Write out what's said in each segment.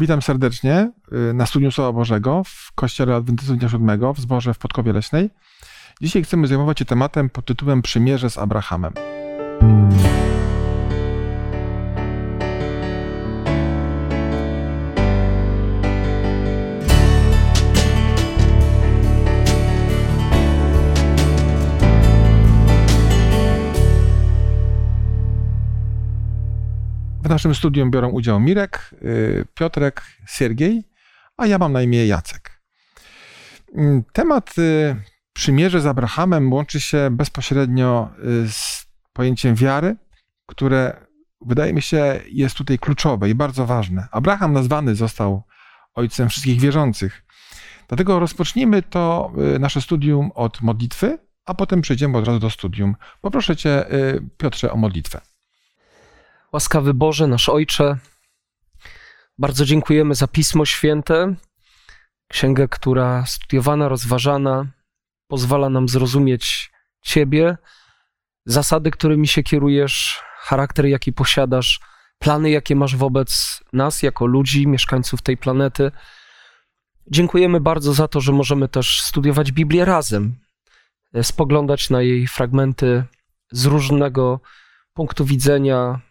Witam serdecznie y, na studium Słowa Bożego w Kościele Adwentystów Dnia Siódmego w Zborze w Podkowie Leśnej. Dzisiaj chcemy zajmować się tematem pod tytułem Przymierze z Abrahamem. W naszym studium biorą udział Mirek, y, Piotrek, Siergiej, a ja mam na imię Jacek. Mm, Temat y, przymierze z Abrahamem łączy się bezpośrednio y, z pojęciem wiary, które wydaje mi się jest tutaj kluczowe i bardzo ważne. Abraham nazwany został ojcem wszystkich wierzących. Dlatego rozpocznijmy to nasze studium od modlitwy, a potem przejdziemy od razu do studium. Poproszę Cię, Piotrze, o modlitwę. Łaskawy Boże, nasz Ojcze, bardzo dziękujemy za Pismo Święte, księgę, która studiowana, rozważana, pozwala nam zrozumieć Ciebie, zasady, którymi się kierujesz, charakter, jaki posiadasz, plany, jakie masz wobec nas, jako ludzi, mieszkańców tej planety. Dziękujemy bardzo za to, że możemy też studiować Biblię razem, spoglądać na jej fragmenty z różnego punktu widzenia,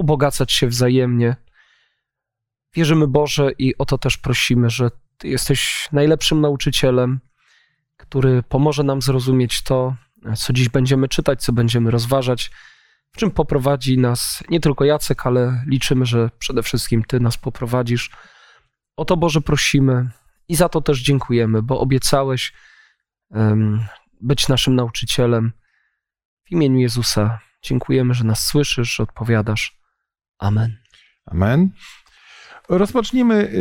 ubogacać się wzajemnie. Wierzymy Boże i o to też prosimy, że Ty jesteś najlepszym nauczycielem, który pomoże nam zrozumieć to, co dziś będziemy czytać, co będziemy rozważać, w czym poprowadzi nas nie tylko Jacek, ale liczymy, że przede wszystkim Ty nas poprowadzisz. O to Boże prosimy i za to też dziękujemy, bo obiecałeś um, być naszym nauczycielem. W imieniu Jezusa dziękujemy, że nas słyszysz, odpowiadasz. Amen. Amen. Rozpocznijmy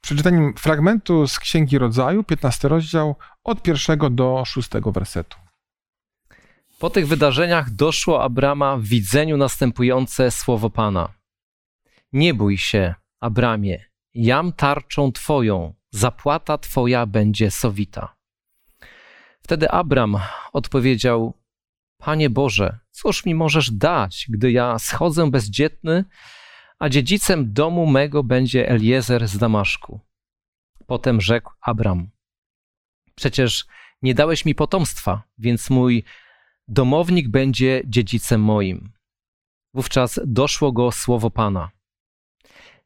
przeczytaniem fragmentu z Księgi Rodzaju, 15 rozdział, od pierwszego do szóstego wersetu. Po tych wydarzeniach doszło Abrama w widzeniu następujące słowo Pana. Nie bój się, Abramie, jam tarczą Twoją, zapłata Twoja będzie sowita. Wtedy Abram odpowiedział: Panie Boże, cóż mi możesz dać, gdy ja schodzę bezdzietny, a dziedzicem domu mego będzie Eliezer z Damaszku? Potem rzekł Abram: Przecież nie dałeś mi potomstwa, więc mój domownik będzie dziedzicem moim. Wówczas doszło go słowo Pana.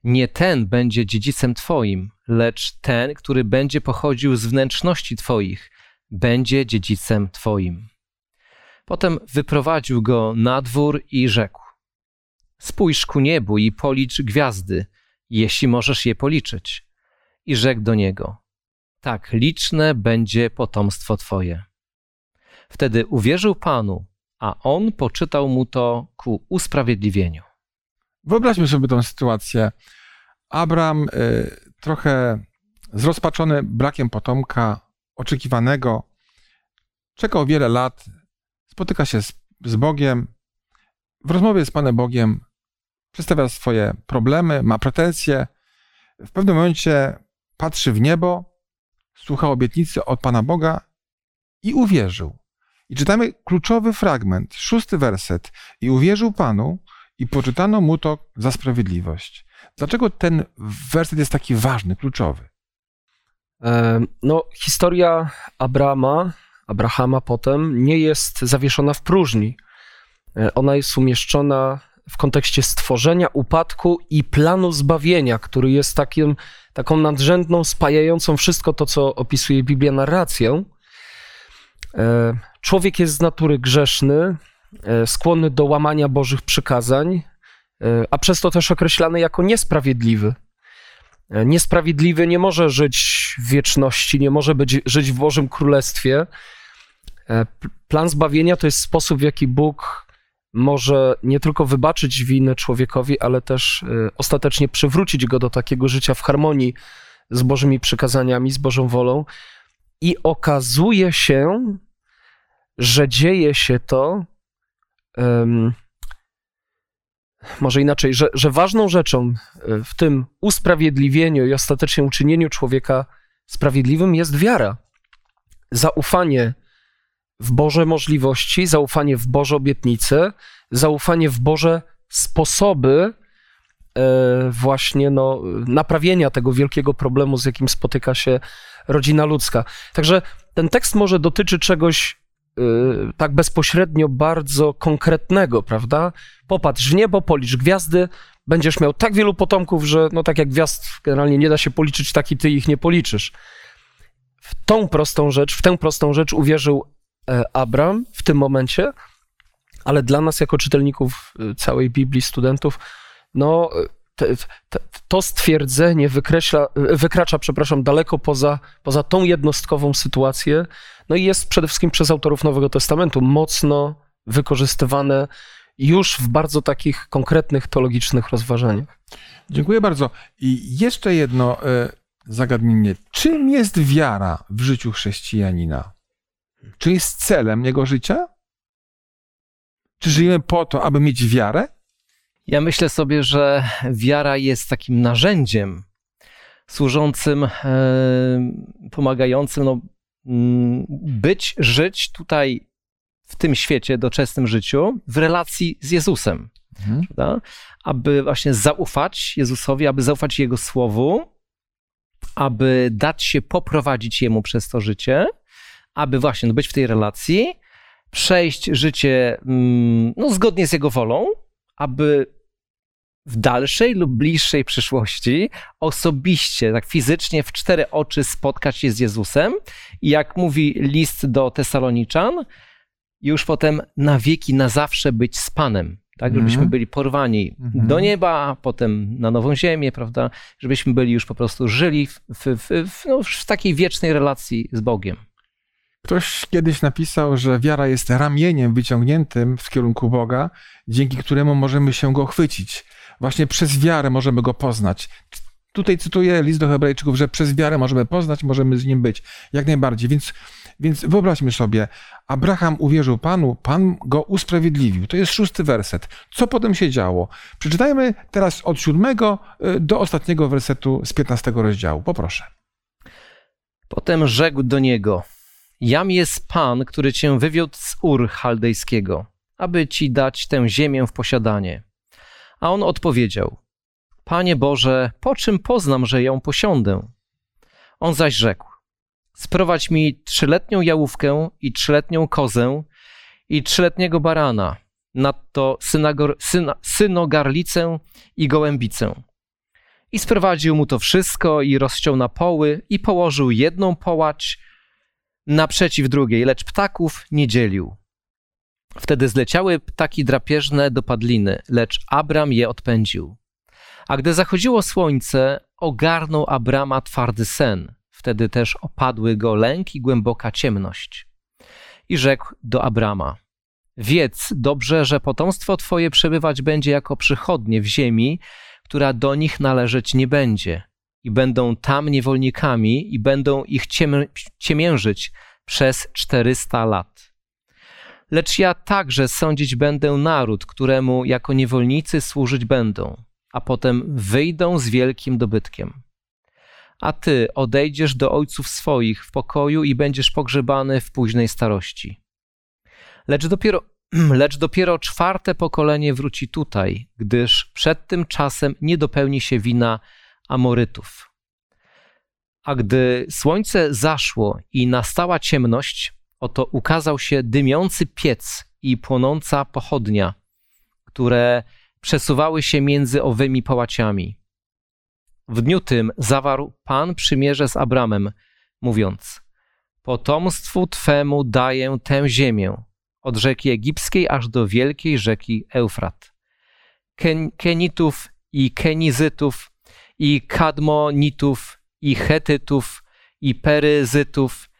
Nie ten będzie dziedzicem Twoim, lecz ten, który będzie pochodził z wnętrzności Twoich, będzie dziedzicem Twoim. Potem wyprowadził go na dwór i rzekł: Spójrz ku niebu i policz gwiazdy, jeśli możesz je policzyć. I rzekł do niego: Tak liczne będzie potomstwo twoje. Wtedy uwierzył Panu, a on poczytał mu to ku usprawiedliwieniu. Wyobraźmy sobie tę sytuację. Abram y, trochę zrozpaczony brakiem potomka oczekiwanego, czekał wiele lat, spotyka się z, z Bogiem, w rozmowie z Panem Bogiem przedstawia swoje problemy, ma pretensje. W pewnym momencie patrzy w niebo, słucha obietnicy od Pana Boga i uwierzył. I czytamy kluczowy fragment, szósty werset. I uwierzył Panu, i poczytano mu to za sprawiedliwość. Dlaczego ten werset jest taki ważny, kluczowy? No, historia Abrama Abrahama potem nie jest zawieszona w próżni. E, ona jest umieszczona w kontekście stworzenia, upadku i planu zbawienia, który jest takim, taką nadrzędną, spajającą wszystko to, co opisuje Biblia, narracją. E, człowiek jest z natury grzeszny, e, skłonny do łamania Bożych przykazań, a przez to też określany jako niesprawiedliwy. Niesprawiedliwy nie może żyć w wieczności, nie może być, żyć w Bożym Królestwie, plan zbawienia to jest sposób, w jaki Bóg może nie tylko wybaczyć winę człowiekowi, ale też e, ostatecznie przywrócić go do takiego życia w harmonii z Bożymi przykazaniami, z Bożą wolą. I okazuje się, że dzieje się to, um, może inaczej, że, że ważną rzeczą e, w tym usprawiedliwieniu i ostatecznie uczynieniu człowieka sprawiedliwym jest wiara. Zaufanie w Boże możliwości, zaufanie w Boże obietnice, zaufanie w Boże sposoby właśnie no, naprawienia tego wielkiego problemu, z jakim spotyka się rodzina ludzka. Także ten tekst może dotyczy czegoś tak bezpośrednio bardzo konkretnego, prawda? Popatrz w niebo, policz gwiazdy, będziesz miał tak wielu potomków, że no tak jak gwiazd generalnie nie da się policzyć, tak i ty ich nie policzysz. W tą prostą rzecz, w tę prostą rzecz uwierzył e, Abram w tym momencie, ale dla nas jako czytelników e, całej Biblii, studentów, no te, to stwierdzenie wykreśla, wykracza, przepraszam, daleko poza, poza tą jednostkową sytuację, no i jest przede wszystkim przez autorów Nowego Testamentu mocno wykorzystywane już w bardzo takich konkretnych teologicznych rozważaniach. Dziękuję bardzo. I jeszcze jedno e, zagadnienie. Czym jest wiara w życiu chrześcijanina? Czy jest celem jego życia? Czy żyjemy po to, aby mieć wiarę? Ja myślę sobie, że wiara jest takim narzędziem służącym, e, pomagającym no, mm, być, żyć tutaj w tym świecie, doczesnym życiu, w relacji z Jezusem. Mhm. Aby właśnie zaufać Jezusowi, aby zaufać Jego słowu, aby dać się poprowadzić Jemu przez to życie, aby właśnie no, być w tej relacji, przejść życie mm, no, zgodnie z Jego wolą, aby w dalszej lub bliższej przyszłości osobiście, tak fizycznie, w cztery oczy spotkać się z Jezusem i jak mówi list do Tesaloniczan, już potem na wieki, na zawsze być z Panem. Tak, żebyśmy mhm. byli porwani mm-hmm. do nieba, potem na nową ziemię, prawda? Żebyśmy byli już po prostu żyli w, w, w, no, w takiej wiecznej relacji z Bogiem. Ktoś kiedyś napisał, że wiara jest ramieniem wyciągniętym w kierunku Boga, dzięki któremu możemy się go chwycić. Właśnie przez wiarę możemy go poznać. Tutaj cytuję list do Hebrajczyków, że przez wiarę możemy poznać, możemy z nim być. Jak najbardziej. Więc więc wyobraźmy sobie, Abraham uwierzył Panu, Pan go usprawiedliwił. To jest szósty werset. Co potem się działo? Przeczytajmy teraz od siódmego y, do ostatniego wersetu z piętnastego rozdziału. Poproszę. Potem rzekł do niego: Jam jest Pan, który cię wywiódł z Ur chaldejskiego, aby ci dać tę ziemię w posiadanie. A on odpowiedział: Panie Boże, po czym poznam, że ją posiądę? On zaś rzekł: Sprowadź mi trzyletnią jałówkę i trzyletnią kozę i trzyletniego barana, nadto synagor, syna, synogarlicę i gołębicę. I sprowadził mu to wszystko i rozciął na poły i położył jedną połać naprzeciw drugiej, lecz ptaków nie dzielił. Wtedy zleciały ptaki drapieżne do padliny, lecz Abram je odpędził. A gdy zachodziło słońce, ogarnął Abrama twardy sen – Wtedy też opadły go lęk i głęboka ciemność. I rzekł do Abrama: Wiedz dobrze, że potomstwo twoje przebywać będzie jako przychodnie w ziemi, która do nich należeć nie będzie, i będą tam niewolnikami, i będą ich ciemiężyć przez czterysta lat. Lecz ja także sądzić będę naród, któremu jako niewolnicy służyć będą, a potem wyjdą z wielkim dobytkiem a ty odejdziesz do ojców swoich w pokoju i będziesz pogrzebany w późnej starości. Lecz dopiero, lecz dopiero czwarte pokolenie wróci tutaj, gdyż przed tym czasem nie dopełni się wina Amorytów. A gdy słońce zaszło i nastała ciemność, oto ukazał się dymiący piec i płonąca pochodnia, które przesuwały się między owymi połaciami. W dniu tym zawarł Pan przymierze z Abramem, mówiąc: Potomstwu twemu daję tę ziemię, od rzeki egipskiej aż do wielkiej rzeki Eufrat. Ken Kenitów i Kenizytów, i Kadmonitów, i Chetytów, i Peryzytów,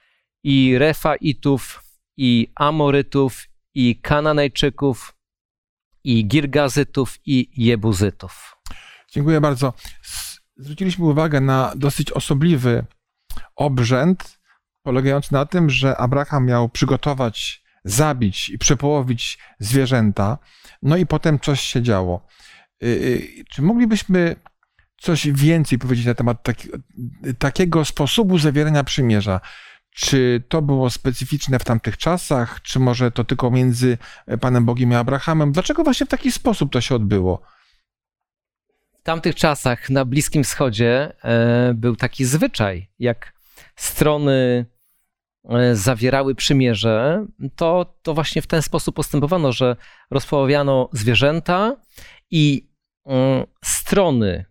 i Refaitów, i Amorytów, i Kananejczyków, i Girgazytów, i Jebuzytów. Dziękuję bardzo zwróciliśmy uwagę na dosyć osobliwy obrzęd, polegający na tym, że Abraham miał przygotować, zabić i przepołowić zwierzęta, no i potem coś się działo. Y, y, czy moglibyśmy coś więcej powiedzieć na temat taki, takiego sposobu zawierania przymierza? Czy to było specyficzne w tamtych czasach, czy może to tylko między Panem Bogiem i Abrahamem? Dlaczego właśnie w taki sposób to się odbyło? tamtych czasach na Bliskim Wschodzie e, był taki zwyczaj, jak strony e, zawierały przymierze, to, to właśnie w ten sposób postępowano, że rozpoławiano zwierzęta i mm, strony,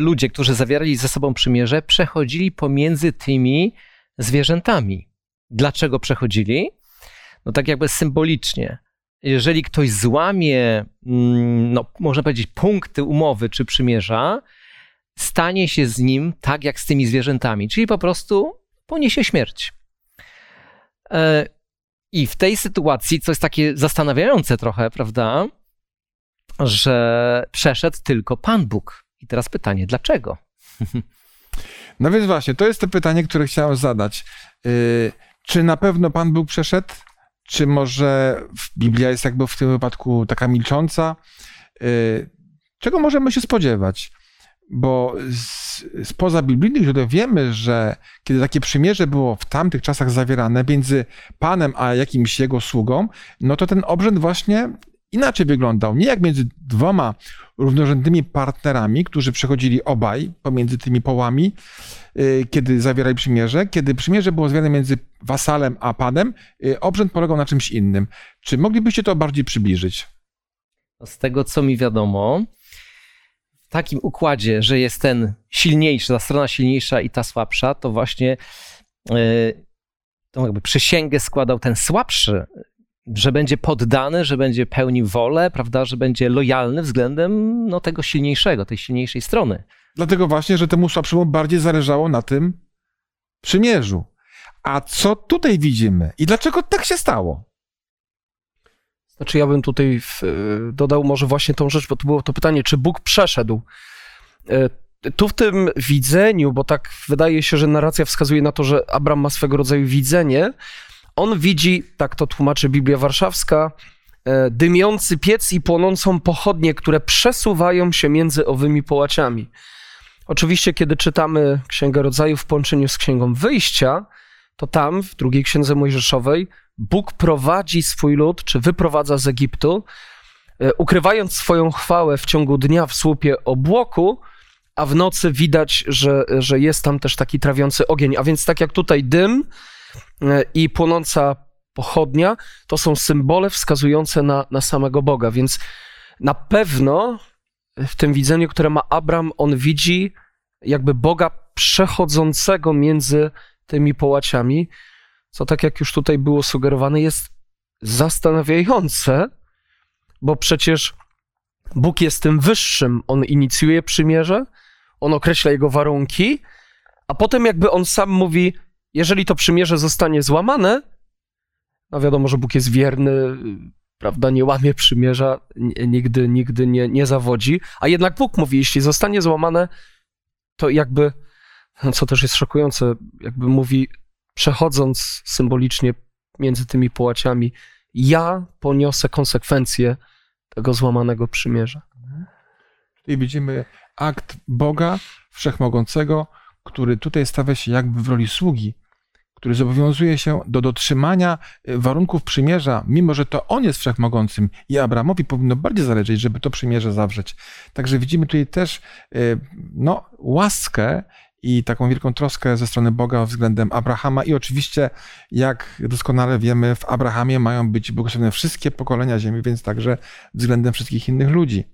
ludzie, którzy zawierali ze sobą przymierze, przechodzili pomiędzy tymi zwierzętami. Dlaczego przechodzili? No tak jakby symbolicznie. Jeżeli ktoś złamie, mm, no, można powiedzieć, punkty umowy czy przymierza, stanie się z nim tak jak z tymi zwierzętami, czyli po prostu poniesie śmierć. E, I w tej sytuacji, co jest takie zastanawiające trochę, prawda, że przeszedł tylko Pan Bóg. I teraz pytanie, dlaczego? No więc właśnie, to jest to pytanie, które chciałem zadać. Y, czy na pewno Pan Bóg przeszedł? Czy może Biblia jest jakby w tym wypadku taka milcząca? Y, czego możemy się spodziewać? Bo z, spoza biblijnych źródeł wiemy, że kiedy takie przymierze było w tamtych czasach zawierane między Panem a jakimś jego sługą, no to ten obrzęd właśnie inaczej wyglądał. Nie jak między dwoma równorzędnymi partnerami, którzy przechodzili obaj pomiędzy tymi połami, y, kiedy zawierali przymierze. Kiedy przymierze było zawierane między wasalem a panem, y, obrzęd polegał na czymś innym. Czy moglibyście to bardziej przybliżyć? Z tego, co mi wiadomo, w takim układzie, że jest ten silniejszy, ta strona silniejsza i ta słabsza, to właśnie yy, tą jakby przysięgę składał ten słabszy, że będzie poddany, że będzie pełnił wolę, prawda, że będzie lojalny względem no, tego silniejszego, tej silniejszej strony. Dlatego właśnie, że temu słabszemu bardziej zależało na tym przymierzu. A co tutaj widzimy i dlaczego tak się stało? Znaczy, ja bym tutaj w, dodał może właśnie tą rzecz, bo to było to pytanie, czy Bóg przeszedł. E, tu w tym widzeniu, bo tak wydaje się, że narracja wskazuje na to, że Abram ma swego rodzaju widzenie, on widzi, tak to tłumaczy Biblia Warszawska, e, dymiący piec i płonącą pochodnie, które przesuwają się między owymi połaciami. Oczywiście, kiedy czytamy Księgę Rodzaju w połączeniu z Księgą Wyjścia, to tam, w drugiej Księdze Mojżeszowej, Bóg prowadzi swój lud, czy wyprowadza z Egiptu, e, ukrywając swoją chwałę w ciągu dnia w słupie obłoku, a w nocy widać, że, że jest tam też taki trawiący ogień. A więc tak jak tutaj dym, i płonąca pochodnia to są symbole wskazujące na, na samego Boga. Więc na pewno w tym widzeniu, które ma Abram, on widzi jakby Boga przechodzącego między tymi połaciami, co tak jak już tutaj było sugerowane, jest zastanawiające, bo przecież Bóg jest tym wyższym, on inicjuje przymierze, on określa jego warunki, a potem jakby on sam mówi: jeżeli to przymierze zostanie złamane, no wiadomo, że Bóg jest wierny, prawda, nie łamie przymierza, nigdy, nigdy nie, nie zawodzi, a jednak Bóg mówi, jeśli zostanie złamane, to jakby, no co też jest szokujące, jakby mówi, przechodząc symbolicznie między tymi połaciami, ja poniosę konsekwencje tego złamanego przymierza. I widzimy akt Boga Wszechmogącego, który tutaj stawia się jakby w roli sługi, który zobowiązuje się do dotrzymania y, warunków przymierza, mimo że to on jest wszechmogącym i Abramowi powinno bardziej zależeć, żeby to przymierze zawrzeć. Także widzimy tutaj też y, no, łaskę i taką wielką troskę ze strony Boga względem Abrahama i oczywiście, jak doskonale wiemy, w Abrahamie mają być błogosławione wszystkie pokolenia ziemi, więc także względem wszystkich innych ludzi.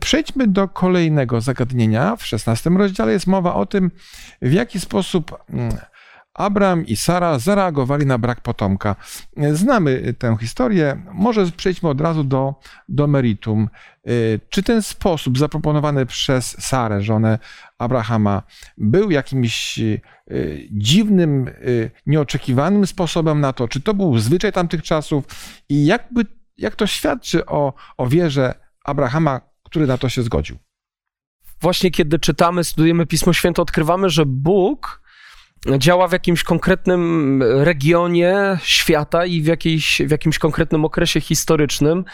Przejdźmy do kolejnego zagadnienia. W XVI rozdziale jest mowa o tym, w jaki sposób Abraham i Sara zareagowali na brak potomka. Znamy tę historię. Może przejdźmy od razu do, do meritum. Czy ten sposób zaproponowany przez Sarę, żonę Abrahama, był jakimś e, dziwnym, e, nieoczekiwanym sposobem na to? Czy to był zwyczaj tamtych czasów? I jakby, jak to świadczy o, o wierze Abrahama, który na to się zgodził? Właśnie kiedy czytamy, studujemy Pismo Święte, odkrywamy, że Bóg działa w jakimś konkretnym regionie świata i w, jakiejś, w jakimś konkretnym okresie historycznym.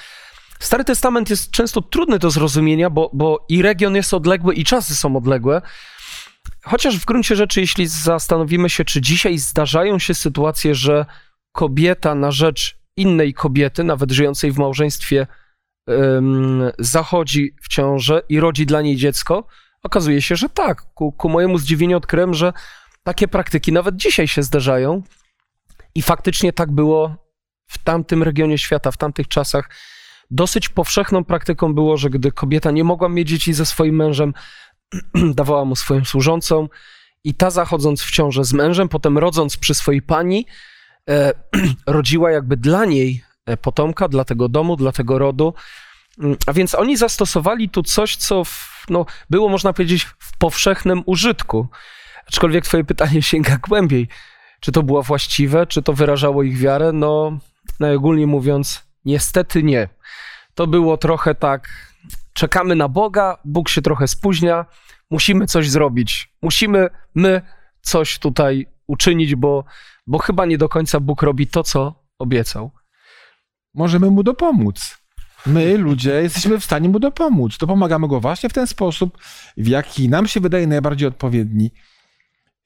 Stary Testament jest często trudny do zrozumienia, bo, bo i region jest odległy, i czasy są odległe. Chociaż w gruncie rzeczy, jeśli zastanowimy się, czy dzisiaj zdarzają się sytuacje, że kobieta na rzecz innej kobiety, nawet żyjącej w małżeństwie, zachodzi w ciążę i rodzi dla niej dziecko, okazuje się, że tak. Ku, ku mojemu zdziwieniu odkryłem, że takie praktyki nawet dzisiaj się zdarzają i faktycznie tak było w tamtym regionie świata, w tamtych czasach. Dosyć powszechną praktyką było, że gdy kobieta nie mogła mieć dzieci ze swoim mężem, dawała mu swoją służącą i ta zachodząc w ciążę z mężem, potem rodząc przy swojej pani, e, rodziła jakby dla niej e, potomka, dla tego domu, dla tego rodu. Mm, A więc oni zastosowali tu coś, co w, no, było, można powiedzieć, w powszechnym użytku. Aczkolwiek twoje pytanie sięga głębiej. Czy to było właściwe, czy to wyrażało ich wiarę? No, najogólniej mówiąc, niestety nie. To było trochę tak, czekamy na Boga, Bóg się trochę spóźnia, musimy coś zrobić. Musimy my coś tutaj uczynić, bo, bo chyba nie do końca Bóg robi to, co obiecał. Możemy mu dopomóc. My, ludzie, jesteśmy w stanie mu dopomóc. Dopomagamy go właśnie w ten sposób, w jaki nam się wydaje najbardziej odpowiedni.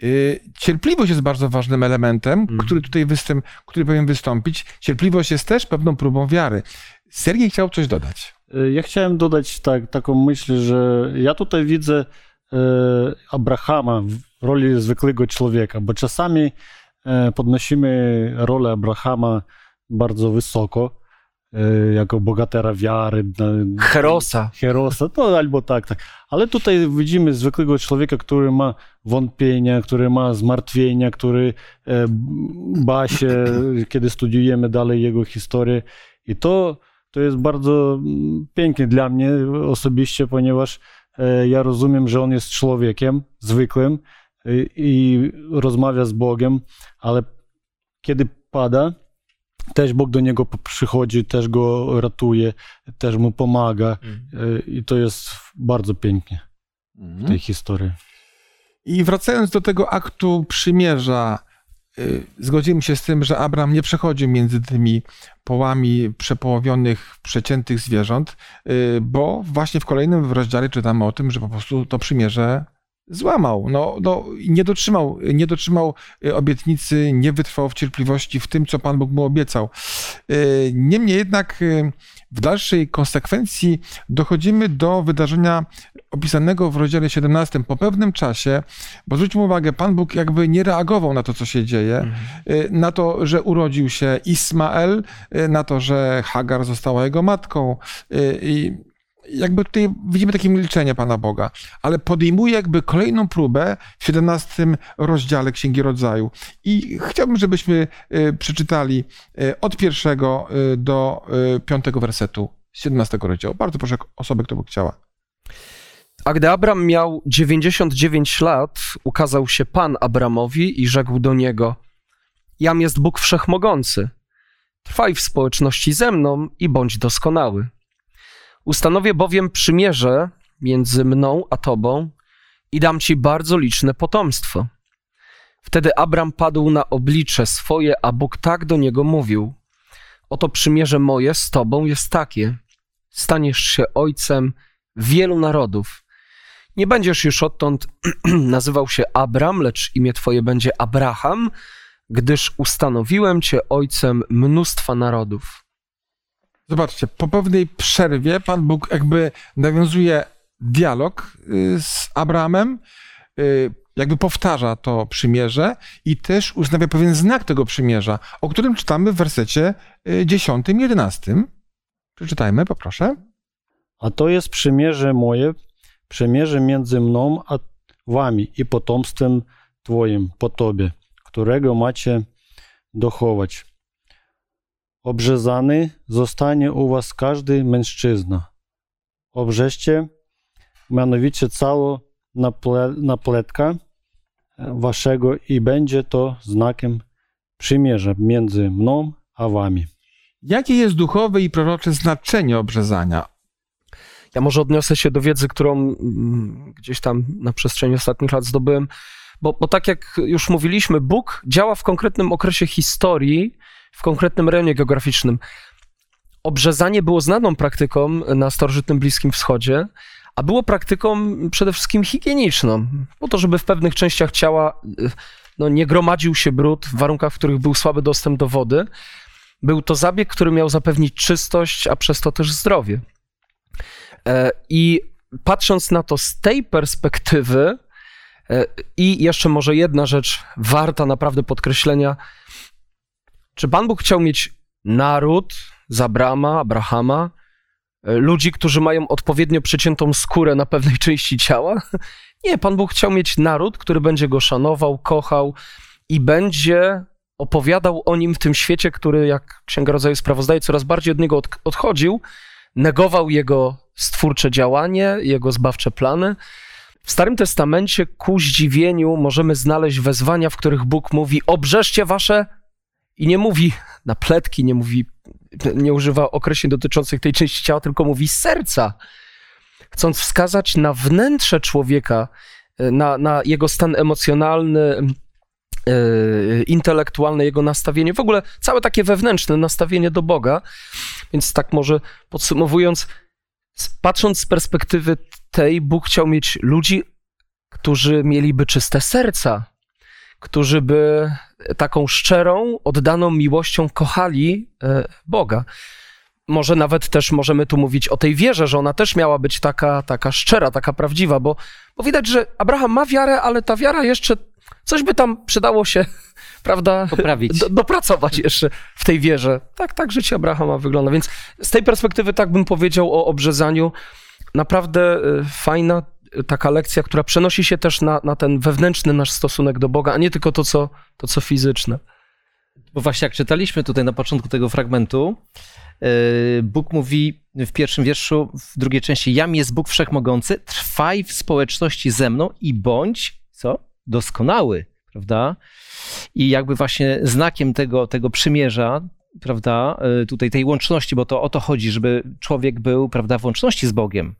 Yy, Cierpliwość jest bardzo ważnym elementem, Mm. który tutaj występ, który powinien wystąpić. Cierpliwość jest też pewną próbą wiary. Sergiej chciał coś dodać. E, Ja chciałem dodać tak, taką myśl, że ja tutaj widzę e, Abrahama w roli zwykłego człowieka, bo czasami podnosimy rolę Abrahama bardzo wysoko, jako bogatera wiary, Herosa. Herosa, no albo tak, tak. Ale tutaj widzimy zwykłego człowieka, który ma wątpienia, który ma zmartwienia, który e, ba się, kiedy studiujemy dalej jego historię. I to, to jest bardzo mm, pięknie dla mnie osobiście, ponieważ e, ja rozumiem, że on jest człowiekiem zwykłym e, i rozmawia z Bogiem, ale kiedy pada, też Bóg do niego przychodzi, też go ratuje, też mu pomaga. E, I to jest bardzo pięknie w tej historii. I wracając do tego aktu przymierza, y, zgodzimy się z tym, że Abraham nie przechodził między tymi połami przepołowionych, przeciętych zwierząt, y, bo właśnie w kolejnym rozdziale czytamy o tym, że po prostu to przymierze złamał. No, no, nie dotrzymał, nie dotrzymał y, obietnicy, nie wytrwał w cierpliwości w tym, co Pan Bóg mu obiecał. Y, Niemniej jednak y, w dalszej konsekwencji dochodzimy do wydarzenia opisanego w rozdziale 17. Po pewnym czasie, bo zwróćmy uwagę, Pan Bóg jakby nie reagował na to, co się dzieje, y, na to, że urodził się Ismael, na to, że Hagar została jego matką. I jakby tutaj widzimy takie milczenie Pana Boga, ale podejmuje jakby kolejną próbę w 17 rozdziale Księgi Rodzaju. I chciałbym, żebyśmy y, przeczytali y, od pierwszego y, do piątego wersetu 17 rozdziału. Bardzo proszę osobę, która by chciała. A gdy Abram miał 99 lat, ukazał się Pan Abramowi i rzekł do niego: Jam jest Bóg wszechmogący. Trwaj w społeczności ze mną i bądź doskonały. Ustanowię bowiem przymierze między mną a tobą i dam ci bardzo liczne potomstwo. Wtedy Abram padł na oblicze swoje, a Bóg tak do niego mówił: Oto przymierze moje z tobą jest takie: staniesz się ojcem wielu narodów. Nie będziesz już odtąd nazywał się Abram, lecz imię twoje będzie Abraham, gdyż ustanowiłem cię ojcem mnóstwa narodów. Zobaczcie, po pewnej przerwie Pan Bóg jakby nawiązuje dialog y, z Abrahamem, y, jakby powtarza to przymierze i też uznawia pewien znak tego przymierza, o którym czytamy w wersecie y, 10, 11. Przeczytajmy, poproszę. A to jest przymierze moje, przymierze między mną a wami i potomstwem twoim po tobie, którego macie dochować. Obrzezany zostanie u was każdy mężczyzna. Obrzeźcie mianowicie całą naple, napletka waszego i będzie to znakiem przymierza między mną a wami. Jakie jest duchowe i prorocze znaczenie obrzezania? Ja może odniosę się do wiedzy, którą mm, gdzieś tam na przestrzeni ostatnich lat zdobyłem, bo, bo tak jak już mówiliśmy, Bóg działa w konkretnym okresie historii, w konkretnym rejonie geograficznym. Obrzezanie było znaną praktyką na starożytnym Bliskim Wschodzie, a było praktyką przede wszystkim higieniczną, po to, żeby w pewnych częściach ciała y, no, nie gromadził się brud w warunkach, w których był słaby dostęp do wody. Był to zabieg, który miał zapewnić czystość, a przez to też zdrowie. E, I patrząc na to z tej perspektywy, e, i jeszcze może jedna rzecz warta naprawdę podkreślenia. Czy Pan Bóg chciał mieć naród z Abrama, Abrahama, e, ludzi, którzy mają odpowiednio przeciętą skórę na pewnej części ciała? Nie, Pan Bóg chciał mieć naród, który będzie go szanował, kochał i będzie opowiadał o nim w tym świecie, który, jak Księga Rodzaju sprawozdaje, coraz bardziej od niego od, odchodził, negował jego stwórcze działanie, jego zbawcze plany. W Starym Testamencie ku zdziwieniu możemy znaleźć wezwania, w których Bóg mówi: Obrzeżcie wasze i nie mówi na pletki, nie mówi, nie używa określeń dotyczących tej części ciała, tylko mówi serca, chcąc wskazać na wnętrze człowieka, na, na jego stan emocjonalny, yy, intelektualne, jego nastawienie, w ogóle całe takie wewnętrzne nastawienie do Boga. Więc tak może podsumowując, patrząc z perspektywy tej, Bóg chciał mieć ludzi, którzy mieliby czyste serca, którzy by taką szczerą, oddaną miłością kochali e, Boga. Może nawet też możemy tu mówić o tej wierze, że ona też miała być taka, taka szczera, taka prawdziwa, bo, bo widać, że Abraham ma wiarę, ale ta wiara jeszcze coś by tam przydało się, prawda, Poprawić. Do, dopracować jeszcze w tej wierze. Tak, tak życie Abrahama wygląda. Więc z tej perspektywy tak bym powiedział o obrzezaniu. Naprawdę y, fajna taka lekcja, która przenosi się też na, na ten wewnętrzny nasz stosunek do Boga, a nie tylko to co, to, co fizyczne. Bo właśnie jak czytaliśmy tutaj na początku tego fragmentu, yy, Bóg mówi w pierwszym wierszu, w drugiej części, jam jest Bóg Wszechmogący, trwaj w społeczności ze mną i bądź, co? Doskonały, prawda? I jakby właśnie znakiem tego, tego przymierza, prawda, yy, tutaj tej łączności, bo to o to chodzi, żeby człowiek był, prawda, w łączności z Bogiem,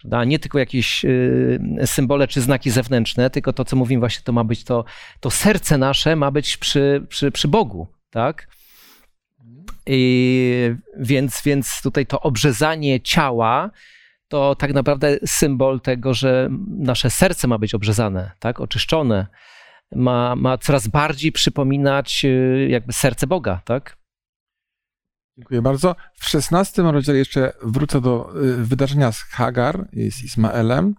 prawda, nie tylko jakieś yy, symbole czy znaki zewnętrzne, tylko to, co mówimy właśnie, to ma być to, to serce nasze ma być przy, przy, przy Bogu, tak? I więc, więc tutaj to obrzezanie ciała to tak naprawdę symbol tego, że nasze serce ma być obrzezane, tak? oczyszczone. Ma, ma coraz bardziej przypominać y, jakby serce Boga, tak? Dziękuję bardzo. W szesnastym rozdziale jeszcze wrócę do y, wydarzenia z Hagar, z Ismaelem.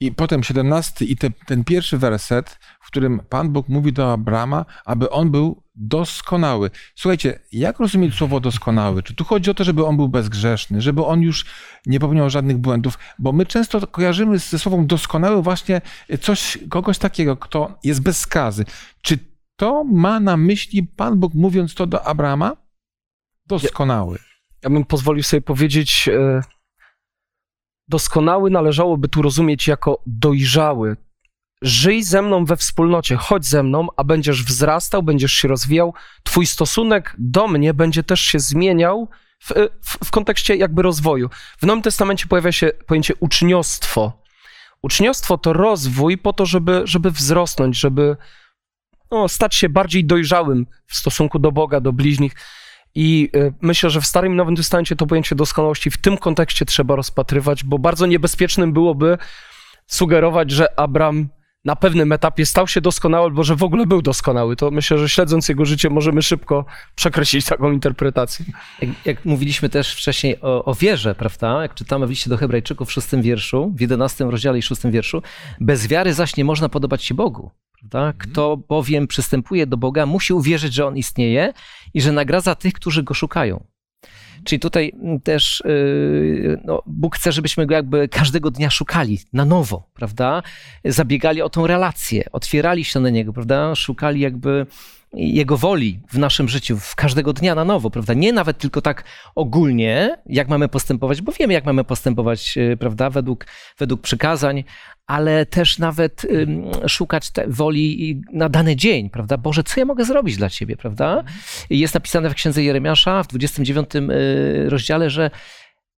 I potem 17 i te, ten pierwszy werset, w którym Pan Bóg mówi do Abrama, aby on był doskonały. Słuchajcie, jak rozumieć słowo doskonały? Czy tu chodzi o to, żeby on był bezgrzeszny, żeby on już nie popełniał żadnych błędów? Bo my często kojarzymy ze słowem doskonały właśnie coś, kogoś takiego, kto jest bez skazy. Czy to ma na myśli Pan Bóg mówiąc to do Abrama? Doskonały. Ja bym pozwolił sobie powiedzieć, e, doskonały należałoby tu rozumieć jako dojrzały. Żyj ze mną we wspólnocie, chodź ze mną, a będziesz wzrastał, będziesz się rozwijał. Twój stosunek do mnie będzie też się zmieniał w, w, w kontekście jakby rozwoju. W Nowym Testamencie pojawia się pojęcie uczniostwo. Uczniostwo to rozwój po to, żeby, żeby wzrosnąć, żeby no, stać się bardziej dojrzałym w stosunku do Boga, do bliźnich. I y, myślę, że w Starym i Nowym Testamencie to pojęcie doskonałości w tym kontekście trzeba rozpatrywać, bo bardzo niebezpiecznym byłoby sugerować, że Abram na pewnym etapie stał się doskonały, albo że w ogóle był doskonały. To myślę, że śledząc jego życie możemy szybko przekreślić taką interpretację. Jak, jak mówiliśmy też wcześniej o, o, wierze, prawda? Jak czytamy w liście do Hebrajczyków w szóstym wierszu, w jedenastym rozdziale i szóstym wierszu, bez wiary zaś nie można podobać się Bogu. Prawda? Kto bowiem przystępuje do Boga, musi uwierzyć, że On istnieje i że nagradza tych, którzy Go szukają. Czyli tutaj też yy, no, Bóg chce, żebyśmy go jakby każdego dnia szukali na nowo, prawda? Zabiegali o tą relację, otwierali się na niego, prawda? Szukali jakby jego woli w naszym życiu, w każdego dnia na nowo, prawda? Nie nawet tylko tak ogólnie, jak mamy postępować, bo wiemy, jak mamy postępować, yy, prawda, według, według przykazań, ale też nawet szukać woli na dany dzień, prawda? Boże, co ja mogę zrobić dla Ciebie, prawda? Jest napisane w księdze Jeremiasza w 29 y, rozdziale, że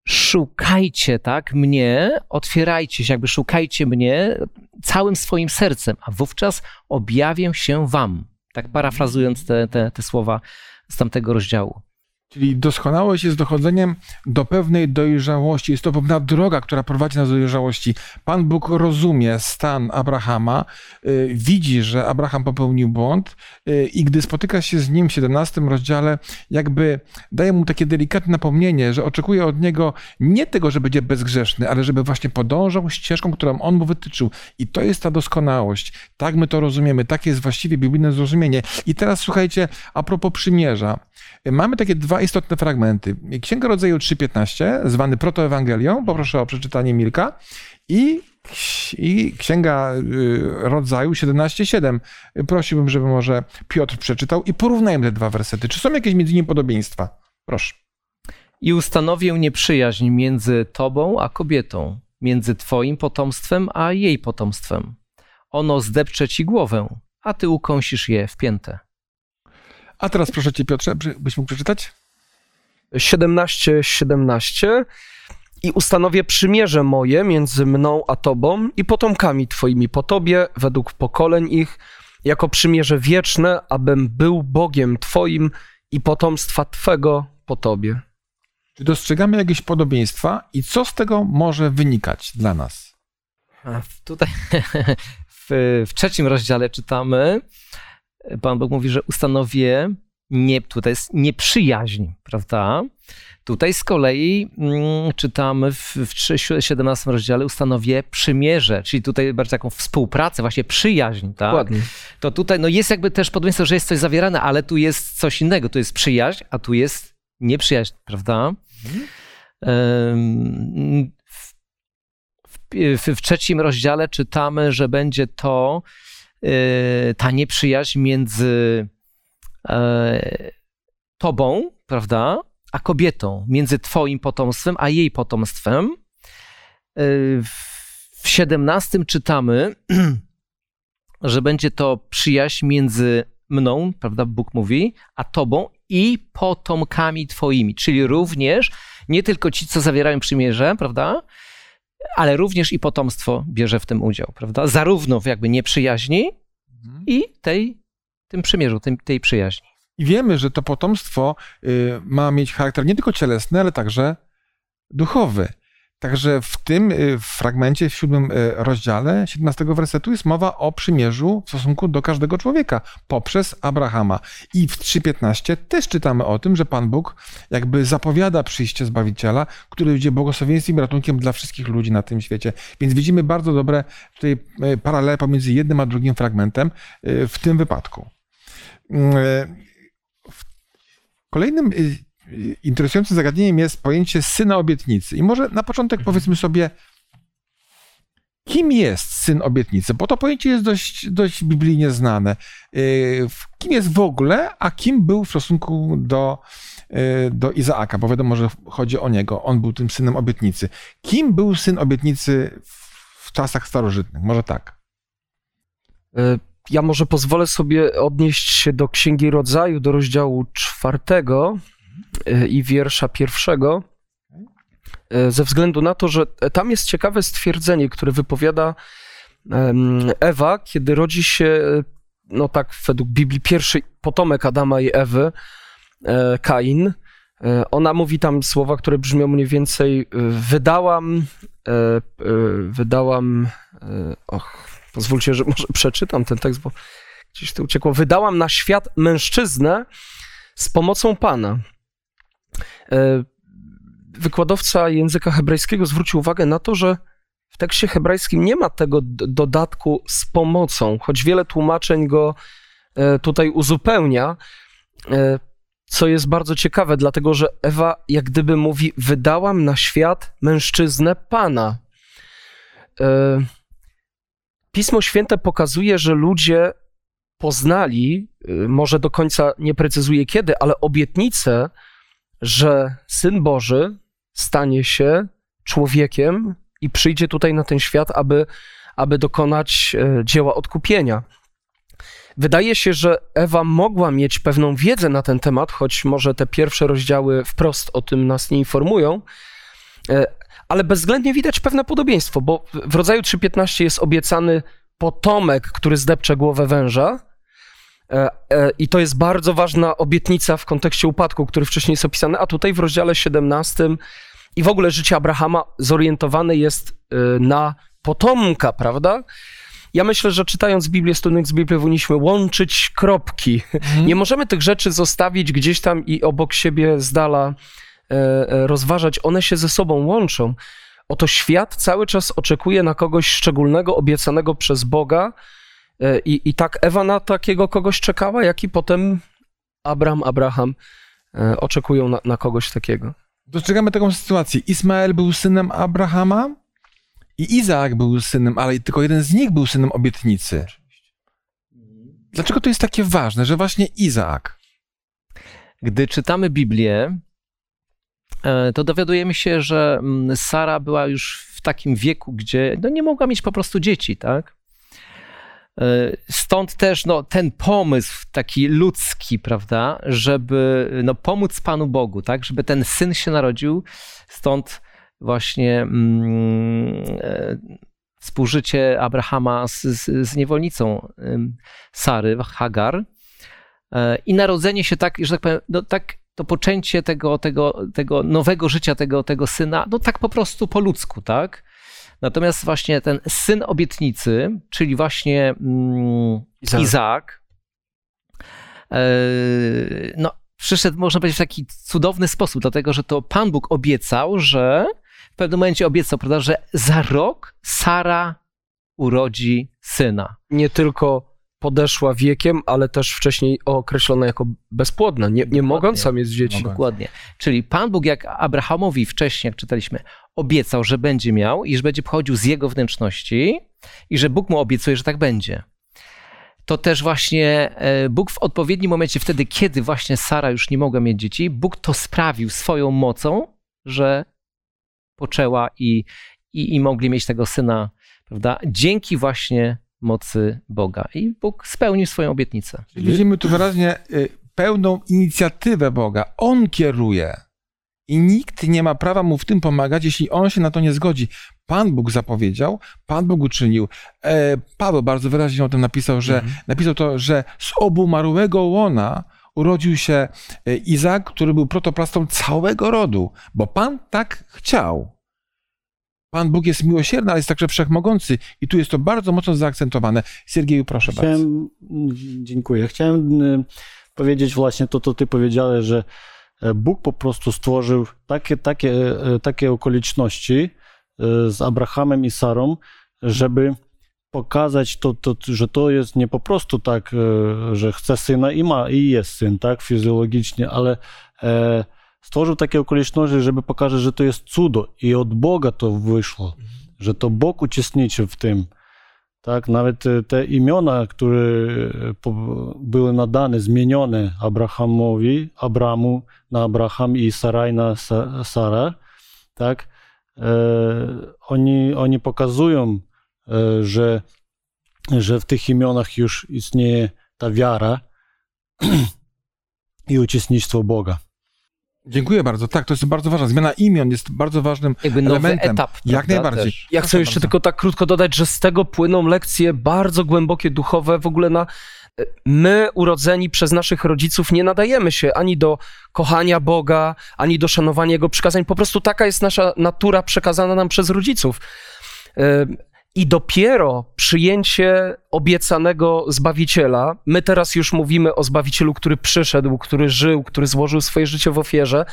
szukajcie, tak, mnie, otwierajcie się, jakby szukajcie mnie całym swoim sercem, a wówczas objawię się wam. Tak parafrazując te, te, te słowa z tamtego rozdziału. Czyli doskonałość jest dochodzeniem do pewnej dojrzałości. Jest to pewna droga, która prowadzi nas do dojrzałości. Pan Bóg rozumie stan Abrahama, y, widzi, że Abraham popełnił błąd y, i gdy spotyka się z nim w 17 rozdziale, jakby daje mu takie delikatne napomnienie, że oczekuje od niego nie tego, że będzie bezgrzeszny, ale żeby właśnie podążał ścieżką, którą on mu wytyczył. I to jest ta doskonałość. Tak my to rozumiemy. Takie jest właściwie biblijne zrozumienie. I teraz słuchajcie, a propos przymierza. Mamy takie dwa istotne fragmenty. Księga Rodzaju 3.15, zwany protoewangelią, poproszę o przeczytanie Milka, i, Księga y, Rodzaju 17.7. Prosiłbym, żeby może Piotr przeczytał i porównajmy te dwa wersety. Czy są jakieś między nimi podobieństwa? Proszę. I ustanowię nieprzyjaźń między tobą a kobietą, między twoim potomstwem a jej potomstwem. Ono zdepcze ci głowę, a ty ukąsisz je w piętę. A teraz proszę cię, Piotrze, byś mógł przeczytać? 17, 17 i ustanowię przymierze moje między mną a tobą i potomkami twoimi po tobie, według pokoleń ich, jako przymierze wieczne, abym był Bogiem twoim i potomstwa twego po tobie. Czy dostrzegamy jakieś podobieństwa i co z tego może wynikać dla nas? A tutaj w, w trzecim rozdziale czytamy, Pan Bóg mówi, że ustanowię nie, tutaj jest nieprzyjaźń, prawda? Tutaj z kolei mm, czytamy w, w 17 rozdziale ustanowię przymierze, czyli tutaj bardziej taką współpracę, właśnie przyjaźń, tak? Dokładnie. To tutaj no jest jakby też podobieństwo, że jest coś zawierane, ale tu jest coś innego. Tu jest przyjaźń, a tu jest nieprzyjaźń, prawda? Mhm. W, w, w trzecim rozdziale czytamy, że będzie to ta nieprzyjaźń między e, tobą, prawda, a kobietą, między twoim potomstwem, a jej potomstwem. Y, w 17 czytamy, że będzie to przyjaźń między mną, prawda, Bóg mówi, a tobą i potomkami twoimi, czyli również nie tylko ci, co zawierają przymierze, prawda, ale również i potomstwo bierze w tym udział, prawda? Zarówno w jakby nieprzyjaźni mhm. i tej, tym przymierzu, tym, tej przyjaźni. I wiemy, że to potomstwo y, ma mieć charakter nie tylko cielesny, ale także duchowy. Także w tym y, fragmencie, w siódmym y, rozdziale 17 wersetu jest mowa o przymierzu w stosunku do każdego człowieka poprzez Abrahama. I w 3.15 też czytamy o tym, że Pan Bóg jakby zapowiada przyjście Zbawiciela, który będzie błogosławieństwem i ratunkiem dla wszystkich ludzi na tym świecie. Więc widzimy bardzo dobre tutaj y, paralele pomiędzy jednym a drugim fragmentem w tym wypadku. Kolejnym interesującym zagadnieniem jest pojęcie syna obietnicy. I może na początek mhm. powiedzmy sobie, kim jest syn obietnicy, bo to pojęcie jest dość, dość biblijnie znane. Y, kim jest w ogóle, a kim był w stosunku do, y, do Izaaka, bo wiadomo, że chodzi o niego. On był tym synem obietnicy. Kim był syn obietnicy w czasach starożytnych? Może tak. Y, ja może pozwolę sobie odnieść się do Księgi Rodzaju, do rozdziału czwartego, i wiersza pierwszego, e, ze względu na to, że tam jest ciekawe stwierdzenie, które wypowiada Ewa, kiedy rodzi się, no tak według Biblii, pierwszy potomek Adama i Ewy, Kain. Ona mówi tam słowa, które brzmią mniej więcej wydałam, wydałam, och, pozwólcie, że może przeczytam ten tekst, bo gdzieś to uciekło. Wydałam na świat mężczyznę z pomocą Pana. E, wykładowca języka hebrajskiego zwrócił uwagę na to, że w tekście hebrajskim nie ma tego dodatku z pomocą, choć wiele tłumaczeń go e, tutaj uzupełnia, e, co jest bardzo ciekawe, dlatego że Ewa jak gdyby mówi: Wydałam na świat mężczyznę Pana. Pismo Święte pokazuje, że ludzie poznali, może do końca nie precyzuje kiedy, ale obietnicę, że Syn Boży stanie się człowiekiem i przyjdzie tutaj na ten świat, aby, aby dokonać e, dzieła odkupienia. Wydaje się, że Ewa mogła mieć pewną wiedzę na ten temat, choć może te pierwsze rozdziały wprost o tym nas nie informują, e, ale bezwzględnie widać pewne podobieństwo, bo w rodzaju 3.15 jest obiecany potomek, który zdepcze głowę węża, I to jest bardzo ważna obietnica w kontekście upadku, który wcześniej jest opisany, a tutaj w rozdziale 17 i w ogóle życie Abrahama zorientowane jest e, na potomka, prawda? Ja myślę, że czytając Biblię, studiując Biblię, powinniśmy łączyć kropki. Mhm. Nie możemy tych rzeczy zostawić gdzieś tam i obok siebie z dala e, e, rozważać. One się ze sobą łączą. Oto świat cały czas oczekuje na kogoś szczególnego, obiecanego przez Boga. E, I, I tak Ewa na takiego kogoś czekała, jak i potem Abraham, Abraham e, oczekują na, na kogoś takiego. Dostrzegamy taką sytuację. Ismael był synem Abrahama i Izaak był synem, ale tylko jeden z nich był synem obietnicy. Dlaczego to jest takie ważne, że właśnie Izaak? Gdy czytamy Biblię, e, to dowiadujemy się, że mm, Sara była już w takim wieku, gdzie no, nie mogła mieć po prostu dzieci, tak? E, Stąd też no, ten pomysł taki ludzki, prawda, żeby no, pomóc Panu Bogu, tak, żeby ten syn się narodził. Stąd właśnie mm, e, współżycie Abrahama z, z, z niewolnicą Sary, Hagar. E, I narodzenie się tak, że tak powiem, no tak to poczęcie tego, tego, tego nowego życia, tego, tego syna, no tak po prostu po ludzku, tak? Natomiast właśnie ten syn obietnicy, czyli właśnie mm, Izaak. Izaak, e, no przyszedł, można powiedzieć, w taki cudowny sposób, dlatego że to Pan Bóg obiecał, że w pewnym momencie obiecał, prawda, że za rok Sara urodzi syna. Nie tylko podeszła wiekiem, ale też wcześniej określona jako bezpłodna, nie, nie Dokładnie. mogąca mieć dzieci. Dokładnie. Czyli Pan Bóg, jak Abrahamowi wcześniej, jak czytaliśmy, obiecał, że będzie miał i że będzie pochodził z jego wnętrzności i że Bóg mu obiecuje, że tak będzie. To też właśnie e, Bóg w odpowiednim momencie, wtedy, kiedy właśnie Sara już nie mogła mieć dzieci, Bóg to sprawił swoją mocą, że poczęła i, i, i mogli mieć tego syna, prawda? Dzięki właśnie mocy Boga. I Bóg spełnił swoją obietnicę. Widzimy tu wyraźnie y, pełną inicjatywę Boga. On kieruje. I nikt nie ma prawa mu w tym pomagać, jeśli on się na to nie zgodzi. Pan Bóg zapowiedział, Pan Bóg uczynił. E, Paweł bardzo wyraźnie o tym napisał, że napisał to, że z obumarłego łona urodził się e, Izak, który był protoplastą całego rodu, bo Pan tak chciał. Pan Bóg jest miłosierny, ale jest także wszechmogący i tu jest to bardzo mocno zaakcentowane. Siergieju, proszę bardzo. Chciałem, dziękuję. Chciałem y, powiedzieć właśnie to, co ty powiedziałeś, że Bóg po prostu stworzył takie, takie, e, takie okoliczności e, z Abrahamem i Sarą, żeby pokazać to, to, że to jest nie po prostu tak, e, że chce syna i ma, i jest syn, tak, fizjologicznie, ale e, stworzył takie okoliczności, żeby pokazać, że to jest cudo i od Boga to wyszło, że to Bóg uczestniczył w tym. Tak, nawet e, te imiona, które e, były nadane, zmienione Abrahamowi, Abramu na Abraham i Saraj na Sa- Sara, tak, e, oni, oni pokazują, że, że w tych imionach już istnieje ta wiara i uczestnictwo Boga. Dziękuję bardzo. Tak, to jest bardzo ważna. Zmiana imion jest bardzo ważnym Jakby nowy elementem. etap. Jak prawda, najbardziej. też. Ja chcę Proszę jeszcze bardzo. tylko tak krótko dodać, że z tego płyną lekcje bardzo głębokie, duchowe, w ogóle na... My, urodzeni przez naszych rodziców, nie nadajemy się ani do kochania Boga, ani do szanowania Jego przykazań. Po prostu taka jest nasza natura przekazana nam przez rodziców. I dopiero przyjęcie obiecanego Zbawiciela, my teraz już mówimy o Zbawicielu, który przyszedł, który żył, który złożył swoje życie w ofierze,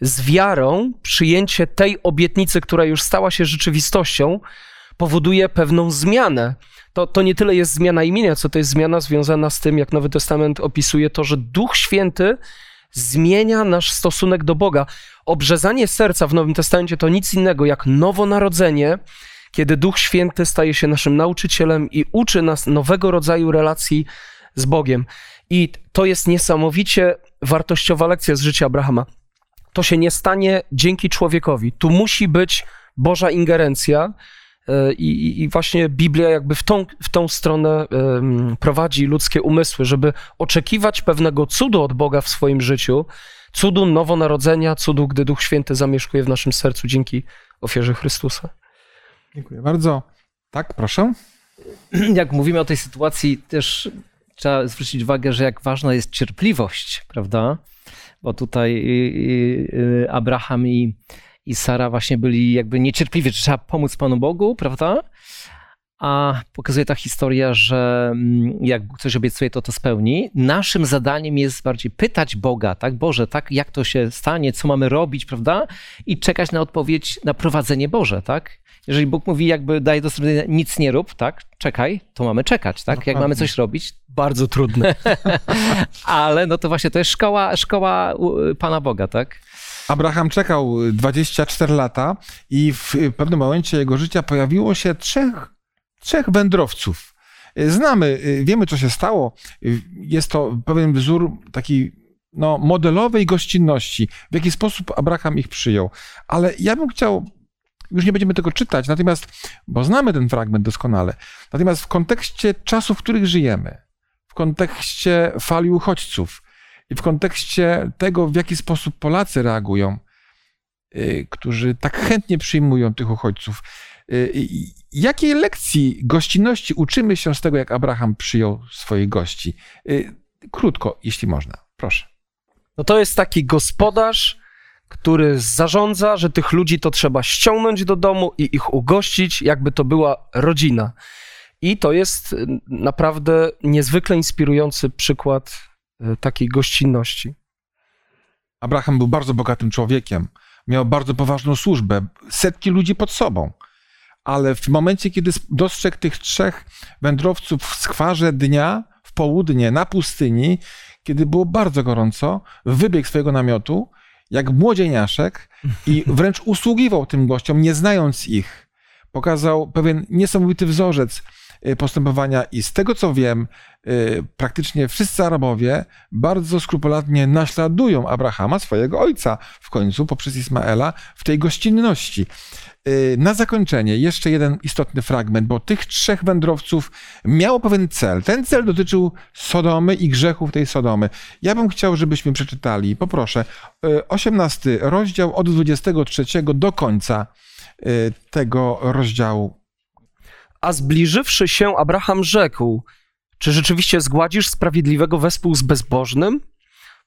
z wiarą przyjęcie tej obietnicy, która już stała się rzeczywistością, powoduje pewną zmianę. To, to nie tyle jest zmiana imienia, co to jest zmiana związana z tym, jak Nowy Testament opisuje to, że Duch Święty zmienia nasz stosunek do Boga. Obrzezanie serca w Nowym Testamencie to nic innego jak nowonarodzenie, kiedy Duch Święty staje się naszym nauczycielem i uczy nas nowego rodzaju relacji z Bogiem. I to jest niesamowicie wartościowa lekcja z życia Abrahama. To się nie stanie dzięki człowiekowi. Tu musi być Boża ingerencja. e, I, i- właśnie Biblia jakby w tą, w tą stronę prowadzi ludzkie umysły, żeby oczekiwać pewnego cudu od Boga w swoim życiu, cudu nowonarodzenia, cudu, gdy Duch Święty zamieszkuje w naszym sercu dzięki ofierze Chrystusa. Dziękuję bardzo. Tak, proszę. jak mówimy o tej sytuacji, też trzeba zwrócić uwagę, że jak ważna jest cierpliwość, prawda? Bo tutaj y, y, y, Abraham i, i Sara właśnie byli jakby niecierpliwi, że trzeba pomóc Panu Bogu, prawda? A pokazuje ta historia, że mm, jak coś obiecuje, to to spełni. Naszym zadaniem jest bardziej pytać Boga, tak? Boże, tak? Jak to się stanie? Co mamy robić, prawda? I czekać na odpowiedź, na prowadzenie Boże, tak? Jeżeli Bóg mówi, jakby daje do zrobienia, nic nie rób, tak? Czekaj, to mamy czekać, tak? Jak mamy coś robić, Bardzo trudne. ale no to właśnie to jest szkoła, szkoła Pana Boga, tak? Abraham czekał 24 lata i w pewnym momencie jego życia pojawiło się trzech, trzech wędrowców. Znamy, wiemy co się stało. Jest to pewien wzór taki no, modelowej gościnności, w jaki sposób Abraham ich przyjął. Ale ja bym chciał, już nie będziemy tego czytać, natomiast, bo znamy ten fragment doskonale, natomiast w kontekście czasów, w których żyjemy, w kontekście fali uchodźców, i w kontekście tego, w jaki sposób Polacy reagują, y, którzy tak chętnie przyjmują tych uchodźców. y, Jakiej lekcji gościnności uczymy się z tego, jak Abraham przyjął swoich gości? Y, Krótko, jeśli można. Proszę. No to jest taki gospodarz, który zarządza, że tych ludzi to trzeba ściągnąć do domu i ich ugościć, jakby to była rodzina. I to jest y, naprawdę niezwykle inspirujący przykład y, takiej gościnności. Abraham był bardzo bogatym człowiekiem, miał bardzo poważną służbę, setki ludzi pod sobą. Ale w momencie, kiedy dostrzegł tych trzech wędrowców w skwarze dnia, w południe, na pustyni, kiedy było bardzo gorąco, wybiegł swojego namiotu, jak młodzieniaszek i wręcz usługiwał tym gościom, nie znając ich. Pokazał pewien niesamowity wzorzec y, postępowania i z tego co wiem, praktycznie wszyscy Arabowie bardzo skrupulatnie naśladują Abrahama, swojego ojca, w końcu poprzez Ismaela, w tej gościnności. Y, Na zakończenie jeszcze jeden istotny fragment, bo tych trzech wędrowców miało pewien cel. Ten cel dotyczył Sodomy i grzechów tej Sodomy. Ja bym chciał, żebyśmy przeczytali, poproszę, y, 18 rozdział od 23 do końca y, tego rozdziału. A zbliżywszy się, Abraham rzekł: Czy rzeczywiście zgładzisz sprawiedliwego wespół z bezbożnym?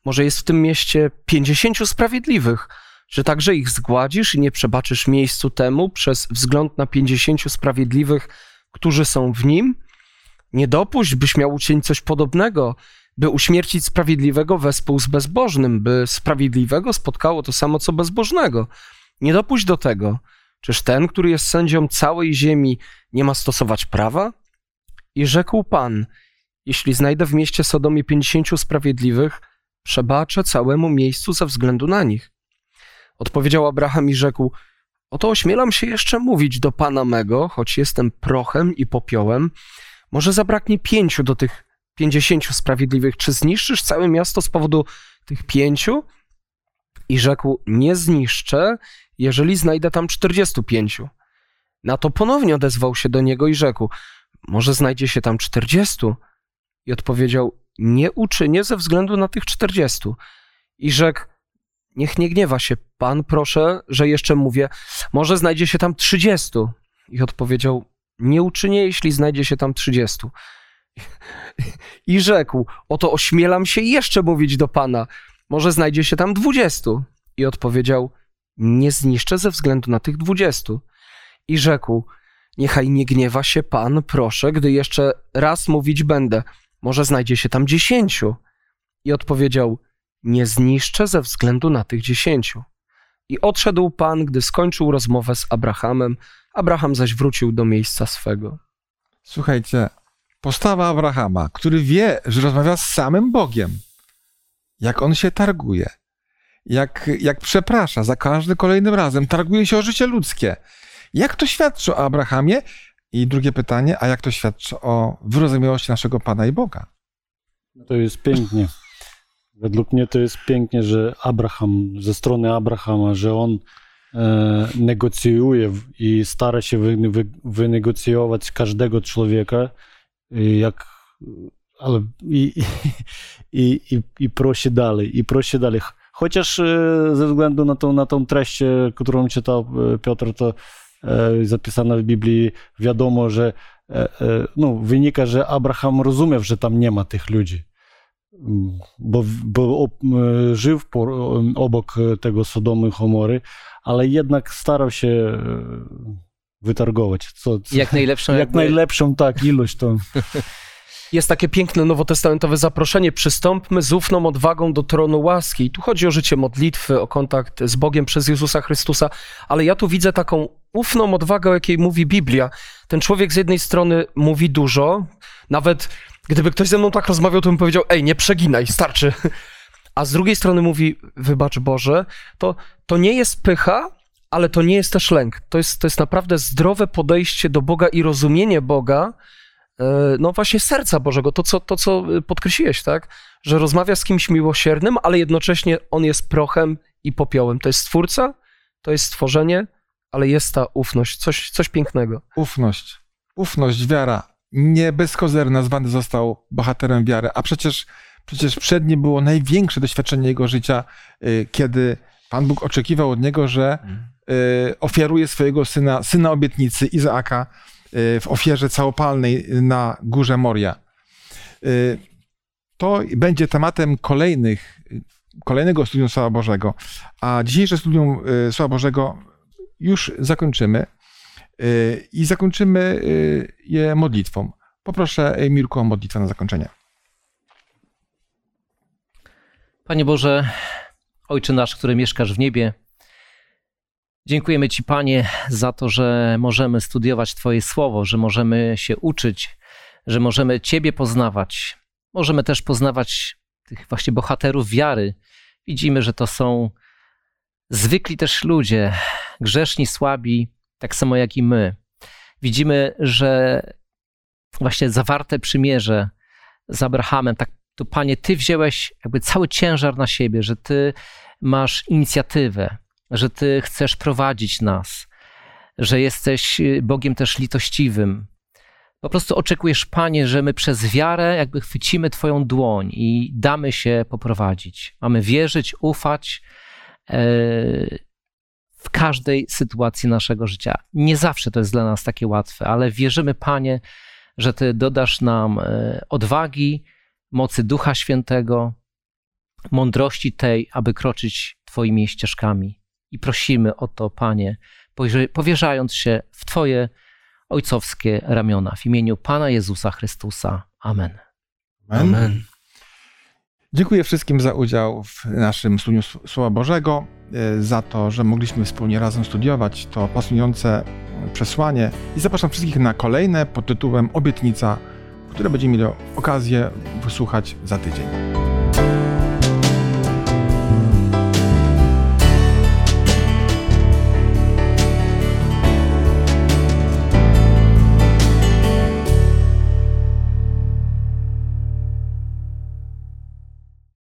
Może jest w tym mieście pięćdziesięciu sprawiedliwych. Czy także ich zgładzisz i nie przebaczysz miejscu temu przez wzgląd na pięćdziesięciu sprawiedliwych, którzy są w nim? Nie dopuść, byś miał uczynić coś podobnego, by uśmiercić sprawiedliwego wespół z bezbożnym, by sprawiedliwego spotkało to samo co bezbożnego. Nie dopuść do tego. Czyż ten, który jest sędzią całej ziemi, nie ma stosować prawa? I rzekł Pan, jeśli znajdę w mieście Sodomie pięćdziesięciu sprawiedliwych, przebaczę całemu miejscu ze względu na nich. Odpowiedział Abraham i rzekł, oto ośmielam się jeszcze mówić do Pana mego, choć jestem prochem i popiołem. Może zabraknie pięciu do tych pięćdziesięciu sprawiedliwych. Czy zniszczysz całe miasto z powodu tych pięciu? I rzekł, nie zniszczę, jeżeli znajdę tam czterdziestu pięciu. Na to ponownie odezwał się do niego i rzekł: Może znajdzie się tam czterdziestu? I odpowiedział: Nie uczynię ze względu na tych czterdziestu. I rzekł: Niech nie gniewa się pan, proszę, że jeszcze mówię: Może znajdzie się tam trzydziestu. I odpowiedział: Nie uczynię, jeśli znajdzie się tam trzydziestu. I rzekł: Oto ośmielam się jeszcze mówić do pana: Może znajdzie się tam dwudziestu. I odpowiedział: Nie zniszczę ze względu na tych dwudziestu i rzekł: Niechaj nie gniewa się pan, proszę, gdy jeszcze raz mówić będę. Może znajdzie się tam dziesięciu. I odpowiedział: Nie zniszczę ze względu na tych dziesięciu. I odszedł pan, gdy skończył rozmowę z Abrahamem. Abraham zaś wrócił do miejsca swego. Słuchajcie, postawa Abrahama, który wie, że rozmawia z samym Bogiem, jak on się targuje, jak, jak przeprasza za każdym kolejnym razem, targuje się o życie ludzkie. Jak to świadczy o Abrahamie? I drugie pytanie, a jak to świadczy o wyrozumiałości naszego Pana i Boga? To jest pięknie. Według mnie to jest pięknie, że Abraham, ze strony Abrahama, że on e, negocjuje i stara się wy, wy, wynegocjować każdego człowieka, i jak, ale i, i, i, i, prosi dalej, i prosi dalej. Chociaż e, ze względu na tą, na tą treść, e, którą czytał e, Piotr, to e, zapisane w Biblii, wiadomo, że e, e, no, wynika, że Abraham rozumiał, że tam nie ma tych ludzi, bo, bo e, żył obok tego Sodomy i Homory, ale jednak starał się wytargować. Co, co, jak najlepszą, jak jakby... najlepszą tak, ilość to. Jest takie piękne nowotestamentowe zaproszenie: przystąpmy z ufną odwagą do tronu łaski. I tu chodzi o życie modlitwy, o kontakt z Bogiem przez Jezusa Chrystusa, ale ja tu widzę taką ufną odwagę, o jakiej mówi Biblia. Ten człowiek z jednej strony mówi dużo, nawet gdyby ktoś ze mną tak rozmawiał, to bym powiedział: Ej, nie przeginaj, starczy. A z drugiej strony mówi: Wybacz Boże, to, to nie jest pycha, ale to nie jest też lęk. To jest, to jest naprawdę zdrowe podejście do Boga i rozumienie Boga, no właśnie serca Bożego, to co, to co podkreśliłeś, tak? Że rozmawia z kimś miłosiernym, ale jednocześnie on jest prochem i popiołem. To jest stwórca, to jest stworzenie, ale jest ta ufność, coś, coś pięknego. Ufność, ufność, wiara. Nie bez kozery nazwany został bohaterem wiary, a przecież, przecież przed nim było największe doświadczenie jego życia, y, kiedy Pan Bóg oczekiwał od niego, że y, ofiaruje swojego syna, syna obietnicy Izaaka w ofierze całopalnej na górze Moria. To będzie tematem kolejnych, kolejnego studium Słowa Bożego, a dzisiejsze studium Słowa Bożego już zakończymy i zakończymy je modlitwą. Poproszę Mirku o modlitwę na zakończenie. Panie Boże, Ojcze nasz, który mieszkasz w niebie, dziękujemy Ci, Panie, za to, że możemy studiować Twoje słowo, że możemy się uczyć, że możemy Ciebie poznawać. Możemy też poznawać tych właśnie bohaterów wiary. Widzimy, że to są zwykli też ludzie, grzeszni, słabi, tak samo jak i my. Widzimy, że właśnie zawarte przymierze z Abrahamem, tak to Panie, Ty wziąłeś jakby cały ciężar na siebie, że Ty masz inicjatywę, że Ty chcesz prowadzić nas, że jesteś y, Bogiem też litościwym. Po prostu oczekujesz, Panie, że my przez wiarę jakby chwycimy Twoją dłoń i damy się poprowadzić. Mamy wierzyć, ufać e, w każdej sytuacji naszego życia. Nie zawsze to jest dla nas takie łatwe, ale wierzymy, Panie, że Ty dodasz nam e, odwagi, mocy Ducha Świętego, mądrości tej, aby kroczyć Twoimi ścieżkami. I prosimy o to, Panie, powierzając się w Twoje ojcowskie ramiona. W imieniu Pana Jezusa Chrystusa. Amen. Amen. Amen. Dziękuję wszystkim za udział w naszym studium Słowa Bożego, e, za to, że mogliśmy wspólnie razem studiować to pasjonujące przesłanie i zapraszam wszystkich na kolejne pod tytułem Obietnica które będziemy mieli okazję wysłuchać za tydzień.